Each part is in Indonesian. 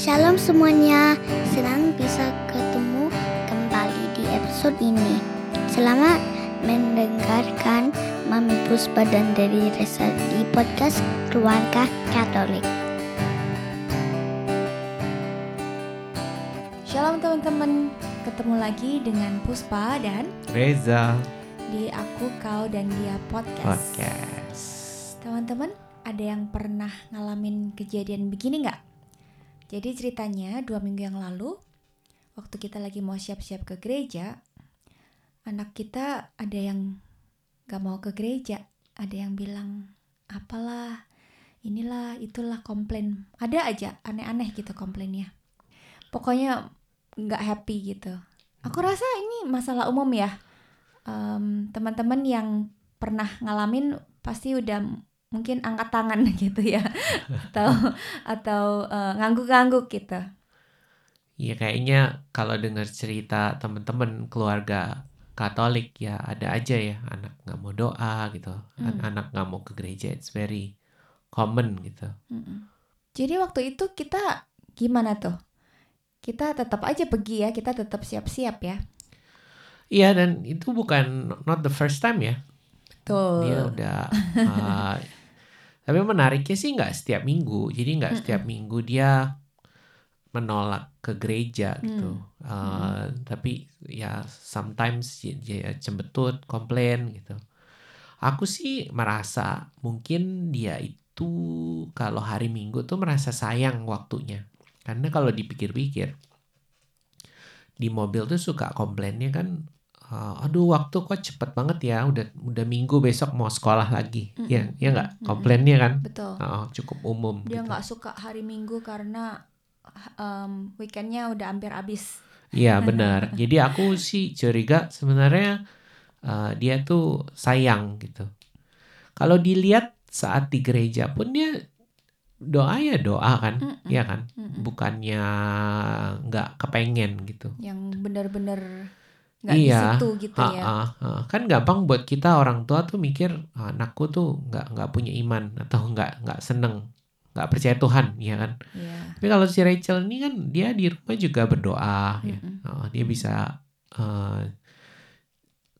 Shalom semuanya, senang bisa ketemu kembali di episode ini. Selamat mendengarkan Mami Puspa dan dari Resa di podcast Keluarga Katolik. Shalom teman-teman, ketemu lagi dengan Puspa dan Reza di Aku, Kau, dan Dia Podcast. Podcast. Teman-teman, ada yang pernah ngalamin kejadian begini nggak? Jadi ceritanya dua minggu yang lalu, waktu kita lagi mau siap-siap ke gereja, anak kita ada yang gak mau ke gereja, ada yang bilang apalah, inilah, itulah komplain. Ada aja aneh-aneh gitu komplainnya. Pokoknya nggak happy gitu. Aku rasa ini masalah umum ya. Em, teman-teman yang pernah ngalamin pasti udah mungkin angkat tangan gitu ya. Atau atau eh, ngangguk-ngangguk gitu. Iya kayaknya kalau dengar cerita teman-teman keluarga Katolik ya ada aja ya. Anak nggak mau doa gitu, Hmm. anak nggak mau ke gereja, it's very common gitu. Jadi waktu itu kita gimana tuh? Kita tetap aja pergi ya kita tetap siap-siap ya. Iya dan itu bukan not the first time ya, tuh dia udah. uh, tapi menariknya sih nggak setiap minggu, jadi nggak Mm-mm. setiap minggu dia menolak ke gereja gitu. Hmm. Uh, Tapi ya sometimes dia, dia cembetut, komplain gitu. Aku sih merasa mungkin dia itu kalau hari Minggu tuh merasa sayang waktunya. Karena kalau dipikir-pikir di mobil tuh suka komplainnya kan aduh waktu kok cepet banget ya udah udah minggu besok mau sekolah lagi Mm-mm. ya ya nggak Mm-mm. komplainnya kan betul Oh, cukup umum dia gitu. nggak suka hari Minggu karena em, weekendnya udah hampir habis Iya benar. Jadi aku sih curiga sebenarnya uh, dia tuh sayang gitu. Kalau dilihat saat di gereja pun dia doa ya doa kan, Mm-mm. ya kan. Mm-mm. Bukannya nggak kepengen gitu. yang benar-benar nggak Iya. di situ gitu Ha, ya ha, ha. Kan gampang buat kita orang tua tuh mikir "Ah, anakku tuh nggak nggak punya iman atau nggak nggak seneng, nggak percaya Tuhan, ya kan. Iya. Tapi kalau si Rachel ini kan dia di rumah juga berdoa ya. Mm-mm. Oh, dia bisa eh,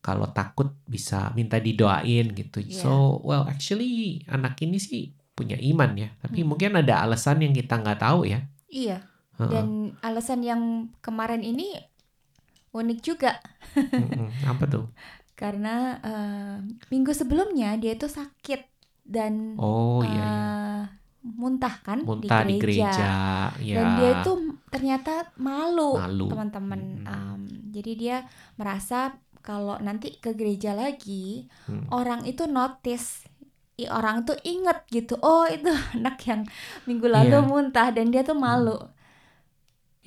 kalau takut bisa minta didoain gitu. Iya. So, well actually anak ini sih punya iman ya. Tapi Mm-mm. mungkin ada alasan yang kita nggak tahu ya. Iya, dan alasan yang kemarin ini unik juga. Apa tuh? karena eh, minggu sebelumnya dia itu sakit dan Oh iya, iya. eh, muntah kan Muntah di gereja. Ya. Dan dia itu ternyata malu, Malu. teman-teman. Mm. Em, jadi dia merasa kalau nanti ke gereja lagi Hmm. orang itu notice orang tuh inget gitu oh itu anak yang minggu lalu Iya. muntah dan dia tuh malu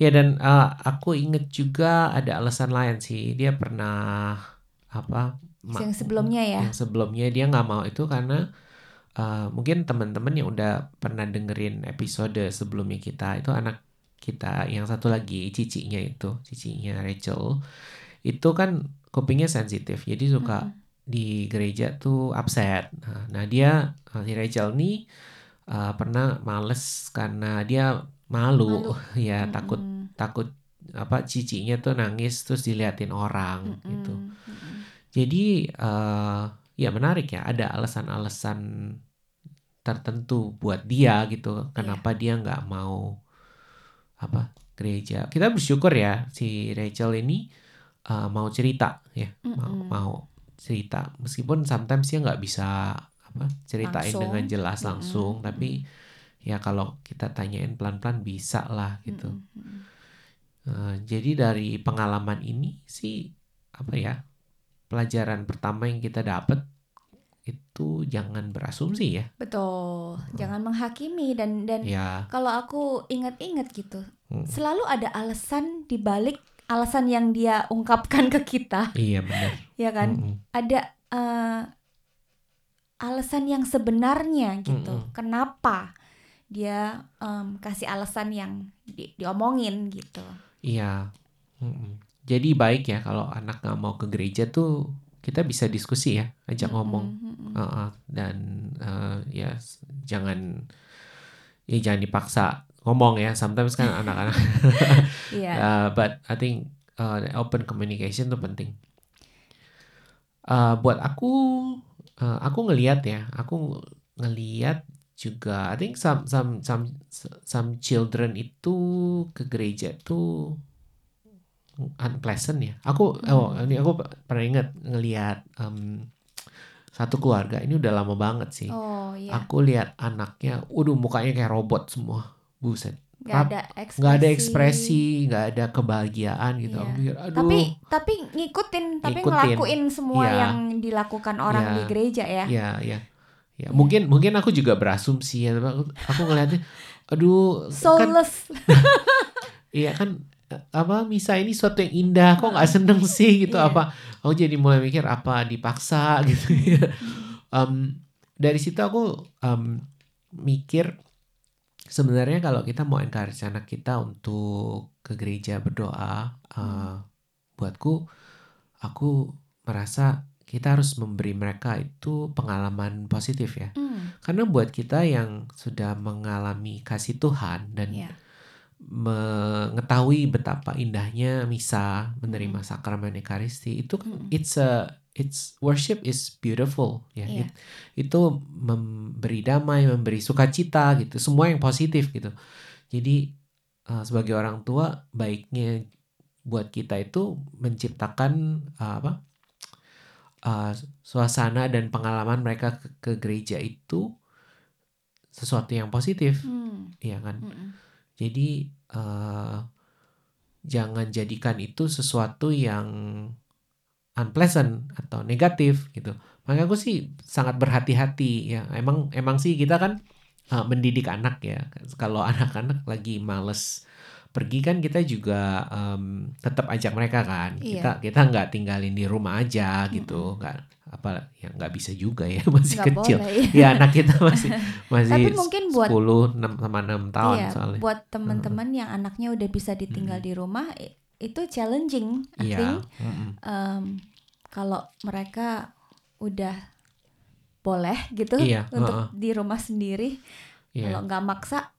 Ya dan eh, aku inget juga ada alasan lain sih. Dia pernah apa? yang sebelumnya ya yang sebelumnya dia nggak mau itu karena uh, mungkin teman-teman yang udah pernah dengerin episode sebelumnya kita itu anak kita yang satu lagi cicinya itu cicinya Rachel itu kan kupingnya sensitif jadi suka Mm-mm. di gereja tuh upset nah, nah dia uh, si Rachel nih uh, pernah males karena dia malu, Malu. ya takut Mm-mm. takut apa cicinya tuh nangis terus diliatin orang Mm-mm. gitu Mm-mm. jadi eh, ya menarik ya ada alasan-alasan tertentu buat dia gitu kenapa dia nggak mau apa gereja kita bersyukur ya si Rachel ini eh, mau cerita ya mau, Mm-mm. mau cerita meskipun sometimes dia nggak bisa apa ceritain Langsung. dengan jelas langsung tapi ya kalau kita tanyain pelan-pelan bisa lah gitu Mm-mm. Mm-mm. Eh, jadi dari pengalaman ini sih apa ya pelajaran pertama yang kita dapat itu jangan berasumsi ya. betul jangan menghakimi dan dan Ya, kalau aku ingat-ingat gitu mm, selalu ada alasan di balik alasan yang dia ungkapkan ke kita iya benar. ya kan Mm-mm. ada eh, alasan yang sebenarnya gitu Mm-mm. kenapa dia em, kasih alasan yang di- diomongin gitu Iya. Mm-mm. Jadi baik ya kalau anak nggak mau ke gereja tuh kita bisa diskusi ya, ajak ngomong. Mm-mm, mm-mm. Uh-uh. dan eh, ya jangan ya jangan dipaksa ngomong ya sometimes kan anak-anak Iya. Uh, but I think uh, open communication itu penting. Uh, buat aku, uh, aku ngelihat ya, aku ngelihat juga. I think some some some some children itu ke gereja itu unpleasant ya. Aku oh ini aku pernah ingat ngelihat um, satu keluarga ini udah lama banget sih. Oh iya. Aku lihat anaknya, waduh mukanya kayak robot semua, buset Nggak ada ekspresi. nggak ada ekspresi, nggak ada kebahagiaan gitu. Iya. Mikir, aduh, Tapi tapi ngikutin, tapi Ngikutin. ngelakuin semua Iya. yang dilakukan orang Iya. di gereja ya. ya, ya, ya. Mungkin mungkin aku juga berasumsi ya. Aku, aku ngeliatnya, aduh, kan, Soulless. iya kan eh, apa misa ini suatu yang indah, kok nggak seneng sih gitu Iya. apa? Aku jadi mulai mikir apa dipaksa gitu ya. Em, dari situ aku em, mikir sebenarnya kalau kita mau encourage anak kita untuk ke gereja berdoa, eh, buatku aku merasa kita harus memberi mereka itu pengalaman positif ya. Hmm, Karena buat kita yang sudah mengalami kasih Tuhan dan iya. mengetahui betapa indahnya misa, menerima sakramen ekaristi, itu kan Mm-mm. it's a it's worship is beautiful ya. Iya. It- itu memberi damai, memberi sukacita gitu, semua yang positif gitu. Jadi uh, sebagai orang tua baiknya buat kita itu menciptakan uh, apa? Uh, suasana dan pengalaman mereka ke, ke gereja itu sesuatu yang positif, Hmm, ya kan? mm-mm. Jadi eh, jangan jadikan itu sesuatu yang unpleasant atau negatif gitu. Makanya aku sih sangat berhati-hati ya. Emang emang sih kita kan eh, mendidik anak ya. Kalau anak-anak lagi males pergi kan kita juga em, tetap ajak mereka kan. Iya. Kita kita nggak tinggalin di rumah aja gitu. Nggak apa ya nggak bisa juga ya masih Nggak kecil. boleh. Ya anak kita masih masih Tapi mungkin buat 10 6 sama 6 tahun iya, soalnya. buat teman-teman yang anaknya udah bisa ditinggal di rumah itu challenging. I Iya. think mm-mm. um, kalau mereka udah boleh gitu Iya, untuk di rumah sendiri, Iya. kalau nggak maksa,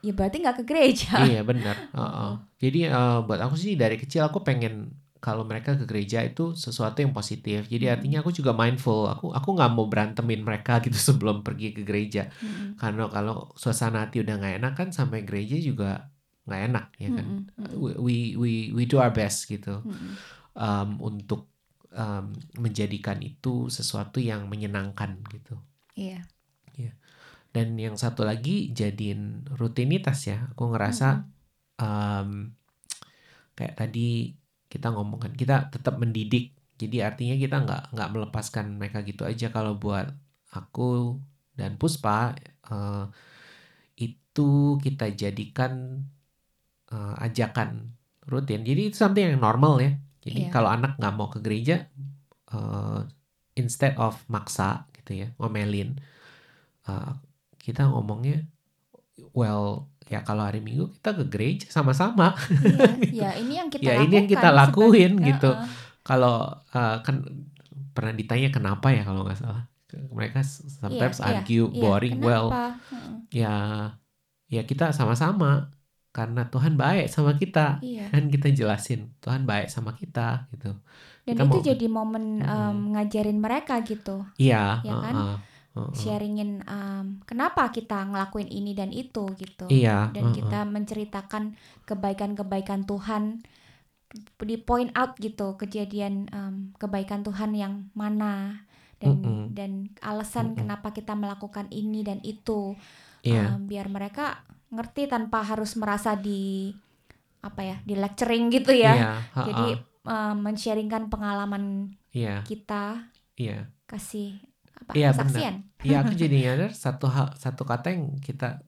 ya berarti nggak ke gereja. Iya benar. Heeh. Jadi eh, buat aku sih dari kecil aku pengen kalau mereka ke gereja itu sesuatu yang positif. Jadi Mm. artinya aku juga mindful. Aku aku nggak mau berantemin mereka gitu sebelum pergi ke gereja. Mm-mm. Karena kalau suasana hati udah nggak enak kan sampai gereja juga nggak enak ya kan. Mm-mm. Mm-mm. We we we do our best gitu Mm-mm. um, untuk um, menjadikan itu sesuatu yang menyenangkan gitu. Iya. Dan yang satu lagi jadiin rutinitas ya. Aku ngerasa um, kayak tadi kita ngomong kan kita tetap mendidik. Jadi artinya kita nggak nggak melepaskan mereka gitu aja. Kalau buat aku dan Puspa eh, itu kita jadikan eh, ajakan rutin. Jadi itu something yang normal ya. Jadi Iya. kalau anak nggak mau ke gereja, eh, instead of maksa gitu ya, ngomelin, eh, kita ngomongnya, well ya kalau hari Minggu kita ke gereja sama-sama. Iya, ya ini yang kita Ya, lakukan. ini yang kita lakuin sebagai- gitu. Heeh. Kalau eh, kan pernah ditanya kenapa ya kalau nggak salah, mereka sometimes Iya, iya, argue iya. boring. Well, Kenapa? Heeh. ya ya kita sama-sama karena Tuhan baik sama kita. Iya. Kan kita jelasin Tuhan baik sama kita gitu. Dan Kita itu mau- jadi momen Mm-mm. um, ngajarin mereka gitu, Iya, Ya kan? heeh, sharingin um, kenapa kita ngelakuin ini dan itu gitu. Iya, Dan heeh. kita menceritakan kebaikan-kebaikan Tuhan, di point out gitu kejadian um, kebaikan Tuhan yang mana dan Mm-mm. dan alasan Mm-mm. kenapa kita melakukan ini dan itu. Iya, Um, biar mereka ngerti tanpa harus merasa di apa ya di lecturing gitu ya. iya, heeh, Jadi um, men-sharingkan pengalaman iya, kita iya. kasih apa Iya, kesaksian. Iya, aku jadi nyadar satu hal, satu kata yang kita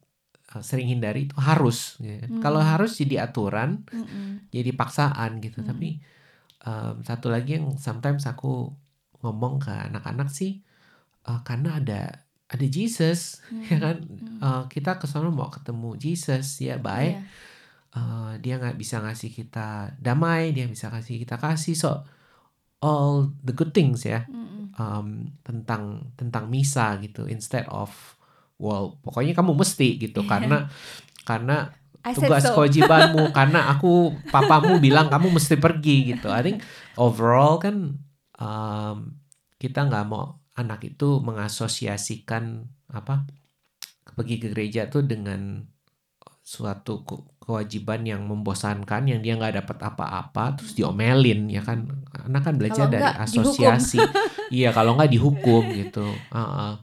uh, sering hindari itu harus. gitu. Hmm. Kalau harus jadi aturan, Mm-mm. jadi paksaan gitu. Hmm. Tapi um, satu lagi yang sometimes aku ngomong ke anak-anak sih, uh, karena ada ada Jesus, ya kan? Hmm. Uh, kita ke sana mau ketemu Jesus, ya baik. Iya. Uh, dia nggak bisa ngasih kita damai, dia bisa kasih kita kasih. So all the good things ya um, tentang tentang misa gitu instead of well pokoknya kamu mesti gitu Iya. karena karena I tugas so. kewajibanmu karena aku papamu bilang kamu mesti pergi gitu. I think overall kan um, kita nggak mau anak itu mengasosiasikan apa pergi ke gereja tuh dengan suatu ke- kewajiban yang membosankan yang dia nggak dapat apa-apa terus diomelin ya kan anak kan belajar Kalau dari asosiasi iya kalau nggak dihukum gitu Uh-uh.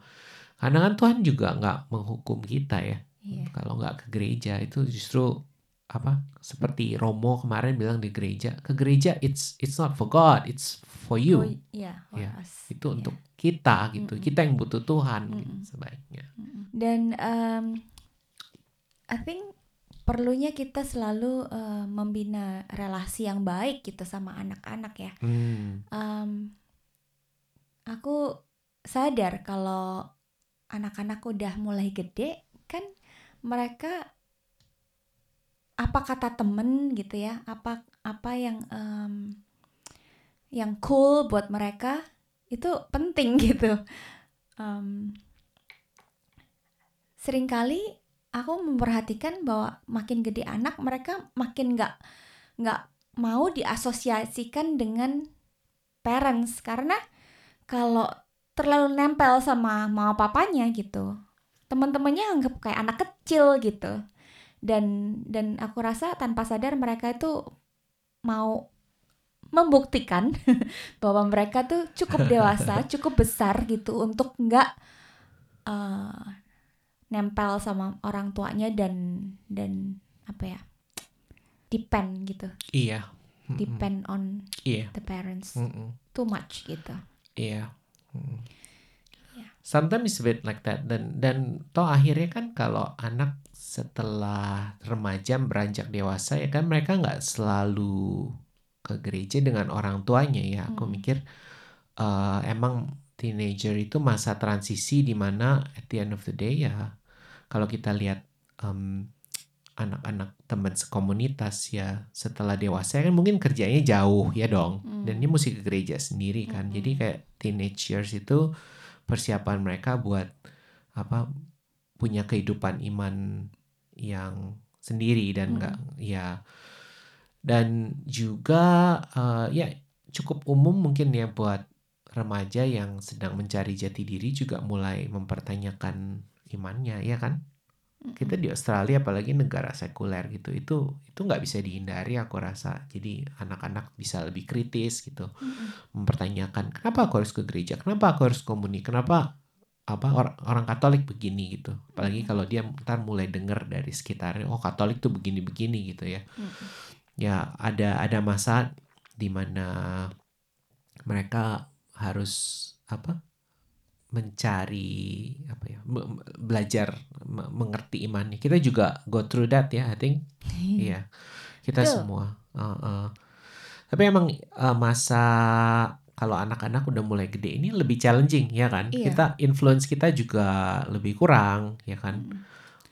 karena kan Tuhan juga nggak menghukum kita ya Iya. kalau nggak ke gereja itu justru apa seperti Romo kemarin bilang di gereja ke gereja it's it's not for God it's for you Oh, iya, for Iya, us. itu Iya. untuk kita gitu Mm-mm. kita yang butuh Tuhan gitu, Mm-mm. sebaiknya Dan um, I think perlunya kita selalu uh, membina relasi yang baik gitu sama anak-anak ya. Hmm, Um, aku sadar kalau anak-anak udah mulai gede kan mereka apa kata temen gitu ya apa apa yang em, yang cool buat mereka itu penting gitu Em, sering kali aku memperhatikan bahwa makin gede anak mereka makin nggak nggak mau diasosiasikan dengan parents. Karena kalau terlalu nempel sama mama papanya gitu teman-temannya anggap kayak anak kecil gitu. Dan dan aku rasa tanpa sadar mereka itu mau membuktikan bahwa mereka tuh cukup dewasa cukup besar gitu untuk nggak eh, nempel sama orang tuanya dan dan apa ya depend gitu iya depend on iya the parents Mm-mm. too much gitu Iya. Mm. Iya. Sometimes it's a bit like that dan dan toh akhirnya kan kalau anak setelah remaja beranjak dewasa ya kan mereka nggak selalu ke gereja dengan orang tuanya ya. Aku Mm. mikir eh, emang teenager itu masa transisi di mana at the end of the day ya kalau kita lihat em, anak-anak teman sekomunitas ya setelah dewasa kan mungkin kerjanya jauh ya dong Hmm. dan dia mesti ke gereja sendiri kan Mm-mm. jadi kayak teenage years itu persiapan mereka buat apa punya kehidupan iman yang sendiri dan Mm. enggak ya dan juga eh, ya cukup umum mungkin ya buat remaja yang sedang mencari jati diri juga mulai mempertanyakan imannya ya kan? Kita di Australia apalagi negara sekuler gitu itu itu nggak bisa dihindari aku rasa. Jadi anak-anak bisa lebih kritis gitu mempertanyakan kenapa aku harus ke gereja? Kenapa aku harus komuni kenapa apa orang orang Katolik begini? gitu. Apalagi kalau dia ntar mulai dengar dari sekitarnya oh Katolik tuh begini-begini gitu ya. Ya ada ada masa di mana mereka harus apa mencari apa ya me- belajar me- mengerti imannya kita juga go through that ya I think iya kita Betul. semua Uh, uh. tapi emang uh, masa kalau anak-anak udah mulai gede ini lebih challenging ya kan Iya. kita influence kita juga lebih kurang ya kan Mm-mm.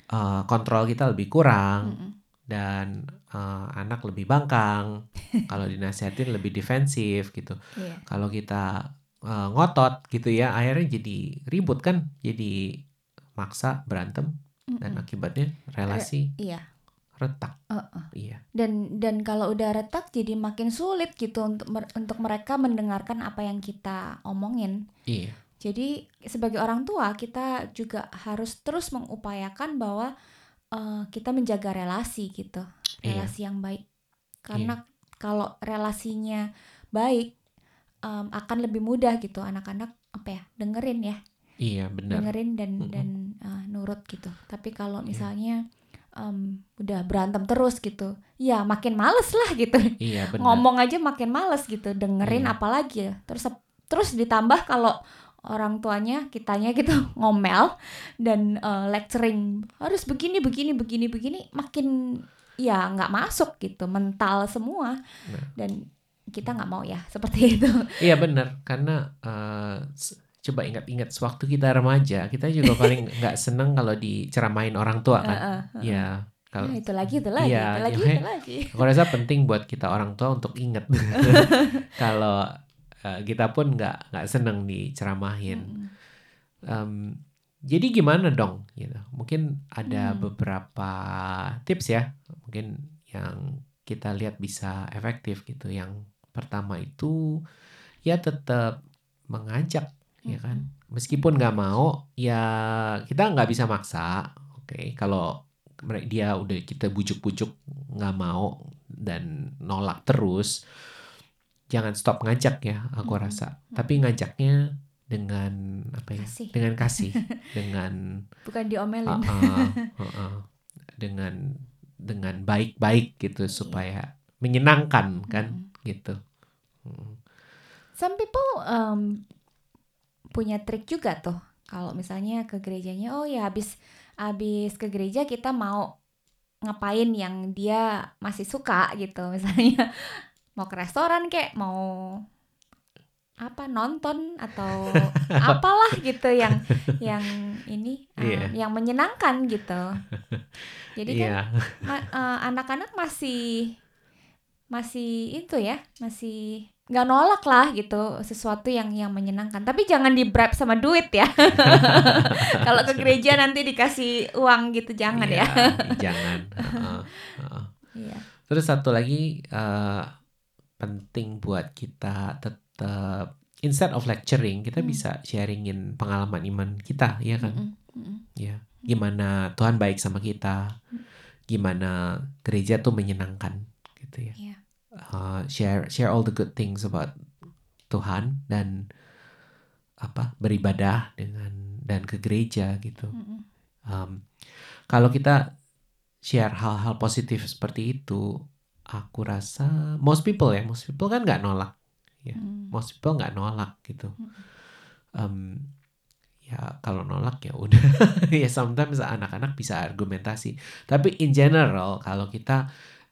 Uh, kontrol kita lebih kurang Mm-mm. dan uh, anak lebih bangkang kalau dinasihatin lebih defensif gitu Iya. kalau kita uh, ngotot gitu ya akhirnya jadi ribut kan jadi maksa berantem dan Mm-mm. akibatnya relasi Iya. retak Uh-uh. iya Dan dan kalau udah retak jadi makin sulit gitu untuk mer- untuk mereka mendengarkan apa yang kita omongin. iya Jadi sebagai orang tua kita juga harus terus mengupayakan bahwa eh, kita menjaga relasi gitu, Iya. relasi yang baik. Karena kalau relasinya baik em, akan lebih mudah gitu anak-anak apa ya dengerin ya, iya benar dengerin dan Mm-mm. dan eh, nurut gitu. Tapi kalau Iya. misalnya em, udah berantem terus gitu, ya makin males lah gitu. iya benar Ngomong aja makin males gitu, dengerin Iya. apalagi ya. Terus terus ditambah kalau orang tuanya kitanya gitu ngomel dan eh, lecturing harus begini begini begini begini makin ya nggak masuk gitu mental semua Nah. dan kita nggak mau ya seperti itu iya benar karena uh, coba ingat-ingat sewaktu kita remaja kita juga paling nggak seneng kalau diceramain orang tua kan Heeh, heeh. Iya kalau Nah, itu lagi itu lagi Iya, itu lagi itu lagi Aku rasa penting buat kita orang tua untuk ingat kalau uh, kita pun nggak nggak seneng diceramahin. Mm-mm. Em, jadi gimana dong gitu mungkin ada Hmm. beberapa tips ya mungkin yang kita lihat bisa efektif gitu yang pertama itu ya tetap mengajak ya kan? Meskipun nggak mau ya kita nggak bisa maksa oke? Kalau mere- dia udah kita bujuk-bujuk nggak mau dan nolak terus jangan stop ngajak ya aku Mm-mm. rasa. Tapi ngajaknya dengan apa ya? Kasih. dengan kasih dengan Bukan diomelin. uh, uh, uh, uh, dengan dengan baik-baik gitu supaya menyenangkan kan gitu. Mm. Some people um, punya trik juga tuh. Kalau misalnya ke gerejanya, oh ya habis habis ke gereja kita mau ngapain yang dia masih suka gitu. Misalnya mau ke restoran kayak mau apa nonton atau apalah gitu yang yang ini um, Iya. yang menyenangkan gitu. Jadi kan Iya. ma- eh, anak-anak masih masih itu ya masih nggak nolak lah gitu sesuatu yang yang menyenangkan tapi jangan di bribe sama duit ya kalau ke gereja nanti dikasih uang gitu jangan Iya, ya jangan Uh-uh, uh-uh. iya Terus satu lagi eh, penting buat kita tetap instead of lecturing kita Hmm. bisa sharingin pengalaman iman kita ya kan Mm-mm, mm-mm. ya gimana Tuhan baik sama kita gimana gereja tuh menyenangkan gitu ya Iya. Uh, share share all the good things about Tuhan dan apa beribadah dengan dan ke gereja gitu. Um, kalau kita share hal-hal positif seperti itu, aku rasa most people ya, most people kan nggak nolak, Ya. Mm. most people nggak nolak gitu. Mm. Um, ya kalau nolak ya udah, ya sometimes anak-anak bisa argumentasi. Tapi in general kalau kita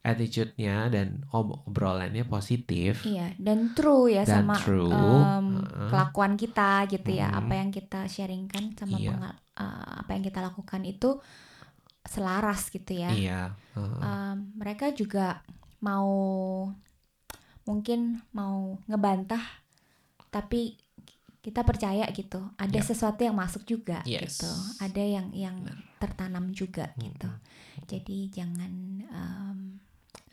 attitude-nya dan ob- obrolannya positif, iya dan true ya Dan sama true, em, uh-uh. kelakuan kita gitu ya Mm. apa yang kita sharingkan sama Iya. pengal- eh, apa yang kita lakukan itu selaras gitu ya iya, uh, um, mereka juga mau mungkin mau ngebantah tapi kita percaya gitu ada Yep. sesuatu yang masuk juga Yes. gitu ada yang yang Benar. tertanam juga gitu Mm-mm. jadi jangan um,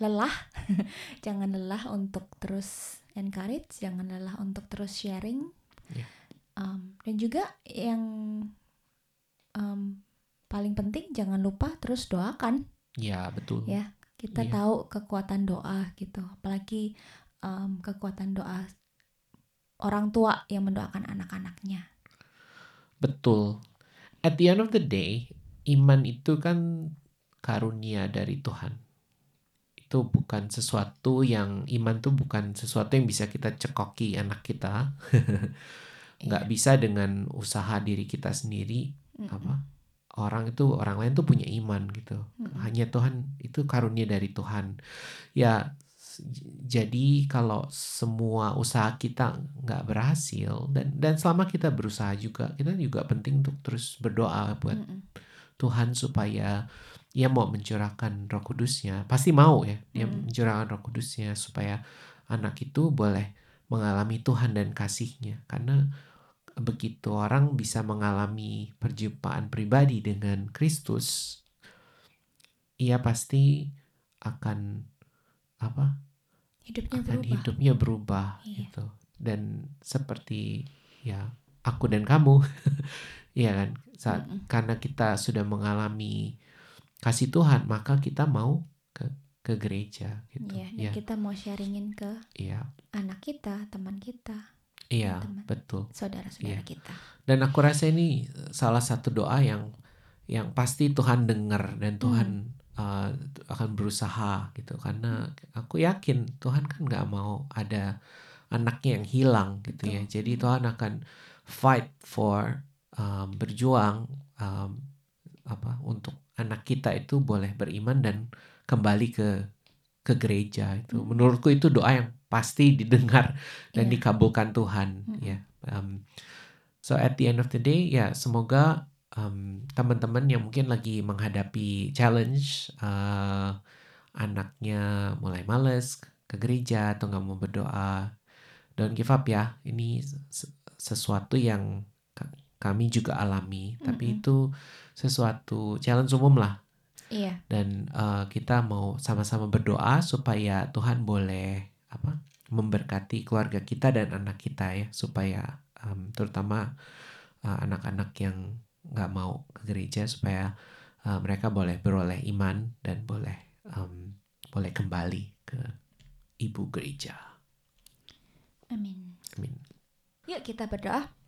lelah jangan lelah untuk terus encourage jangan lelah untuk terus sharing Yeah. Um, dan juga yang um, paling penting jangan lupa terus doakan ya betul. Ya. kita Iya. tahu kekuatan doa gitu apalagi em, kekuatan doa orang tua yang mendoakan anak-anaknya Betul. At the end of the day, iman itu kan karunia dari Tuhan. Itu bukan sesuatu yang iman itu bukan sesuatu yang bisa kita cekoki anak kita. Nggak Iya. bisa dengan usaha diri kita sendiri Mm-mm. apa orang itu orang lain tuh punya iman gitu. Mm-mm. Hanya Tuhan itu karunia dari Tuhan. Ya jadi kalau semua usaha kita nggak berhasil dan dan selama kita berusaha juga kita juga penting untuk terus berdoa buat Mm-mm. Tuhan supaya ia mau mencurahkan Roh Kudusnya pasti mau ya dia Mm. mencurahkan Roh Kudusnya supaya anak itu boleh mengalami Tuhan dan kasihnya karena begitu orang bisa mengalami perjumpaan pribadi dengan Kristus ia pasti akan apa hidupnya akan berubah hidupnya berubah Iya. gitu dan seperti ya aku dan kamu ya kan saat Mm-mm. karena kita sudah mengalami kasih Tuhan maka kita mau ke ke gereja gitu. Iya, dan ya kita mau sharingin ke iya. anak kita teman kita iya betul. saudara-saudara Iya. kita. Dan aku rasa ini salah satu doa yang yang pasti Tuhan dengar dan Tuhan uh, akan berusaha gitu. Karena aku yakin Tuhan kan nggak mau ada anaknya yang hilang gitu ya. Betul. jadi Tuhan akan fight for um, berjuang um, apa untuk anak kita itu boleh beriman dan kembali ke ke gereja itu Hmm. menurutku itu doa yang pasti didengar dan Iya. dikabulkan Tuhan Mm. ya Um, so at the end of the day ya semoga um, teman-teman yang mungkin lagi menghadapi challenge uh, anaknya mulai males ke gereja atau nggak mau berdoa don't give up ya ini ses- sesuatu yang kami juga alami, tapi Mm-mm. itu sesuatu challenge umum lah Iya. dan eh, kita mau sama-sama berdoa supaya Tuhan boleh apa memberkati keluarga kita dan anak kita ya supaya em, terutama eh, anak-anak yang nggak mau ke gereja supaya eh, mereka boleh beroleh iman dan boleh em, boleh kembali ke ibu gereja. Amin. Amin. Yuk kita berdoa.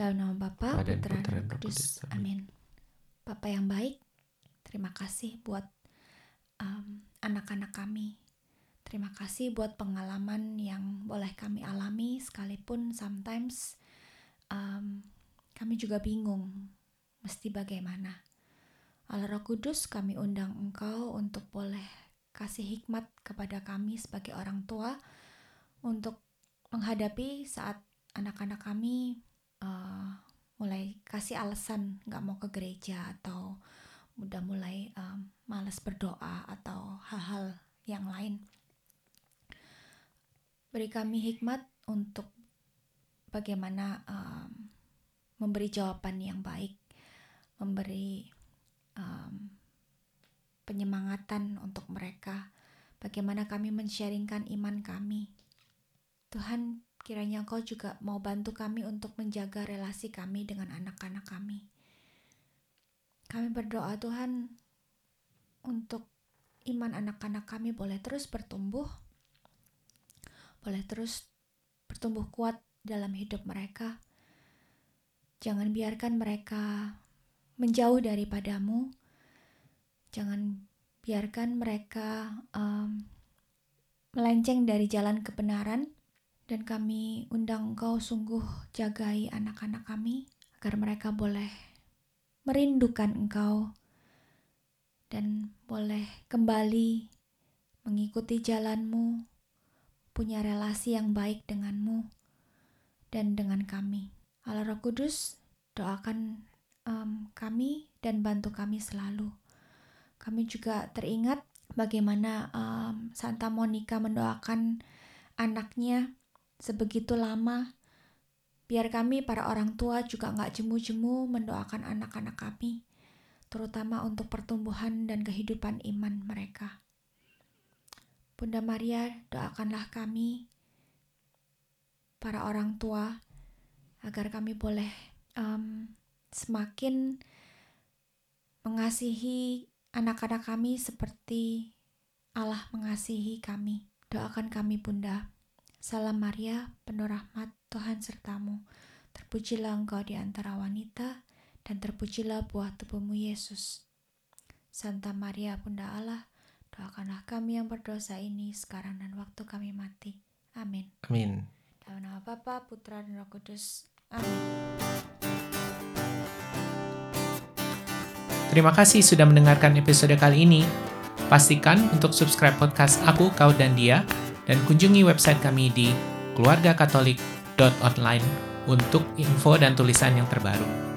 Dalam nama Bapa, Putra, dan dan Roh Kudus. Kudus. Amin. Bapa yang baik, terima kasih buat um, anak-anak kami. Terima kasih buat pengalaman yang boleh kami alami, sekalipun sometimes um, kami juga bingung mesti bagaimana. Allah Roh Kudus, kami undang Engkau untuk boleh kasih hikmat kepada kami sebagai orang tua untuk menghadapi saat anak-anak kami uh, mulai kasih alasan nggak mau ke gereja atau udah mulai um, malas berdoa atau hal-hal yang lain. Beri kami hikmat untuk bagaimana um, memberi jawaban yang baik, memberi um, penyemangatan untuk mereka, bagaimana kami mensharingkan iman kami. Tuhan, kiranya Engkau juga mau bantu kami untuk menjaga relasi kami dengan anak-anak kami. Kami berdoa Tuhan untuk iman anak-anak kami boleh terus bertumbuh, boleh terus bertumbuh kuat dalam hidup mereka. Jangan biarkan mereka menjauh daripadamu. Jangan biarkan mereka um, melenceng dari jalan kebenaran dan kami undang Engkau sungguh jagai anak-anak kami agar mereka boleh merindukan Engkau dan boleh kembali mengikuti jalanmu, punya relasi yang baik denganmu dan dengan kami. Allah Roh Kudus, doakan em, kami dan bantu kami selalu. Kami juga teringat bagaimana em, Santa Monica mendoakan anaknya sebegitu lama. Biar kami para orang tua juga nggak jemu-jemu mendoakan anak-anak kami, terutama untuk pertumbuhan dan kehidupan iman mereka. Bunda Maria, doakanlah kami, para orang tua, agar kami boleh em, semakin mengasihi anak-anak kami seperti Allah mengasihi kami. Doakan kami, Bunda. Salam Maria, penuh rahmat, Tuhan sertamu. Terpujilah engkau di antara wanita, dan terpujilah buah tubuhmu Yesus. Santa Maria, Bunda Allah, doakanlah kami yang berdosa ini sekarang dan waktu kami mati. Amin. Amin. Dalam nama Bapa, Putra, dan Roh Kudus. Amin. Terima kasih sudah mendengarkan episode kali ini. Pastikan untuk subscribe podcast Aku, Kau, dan Dia, dan kunjungi website kami di keluargakatolik.online untuk info dan tulisan yang terbaru.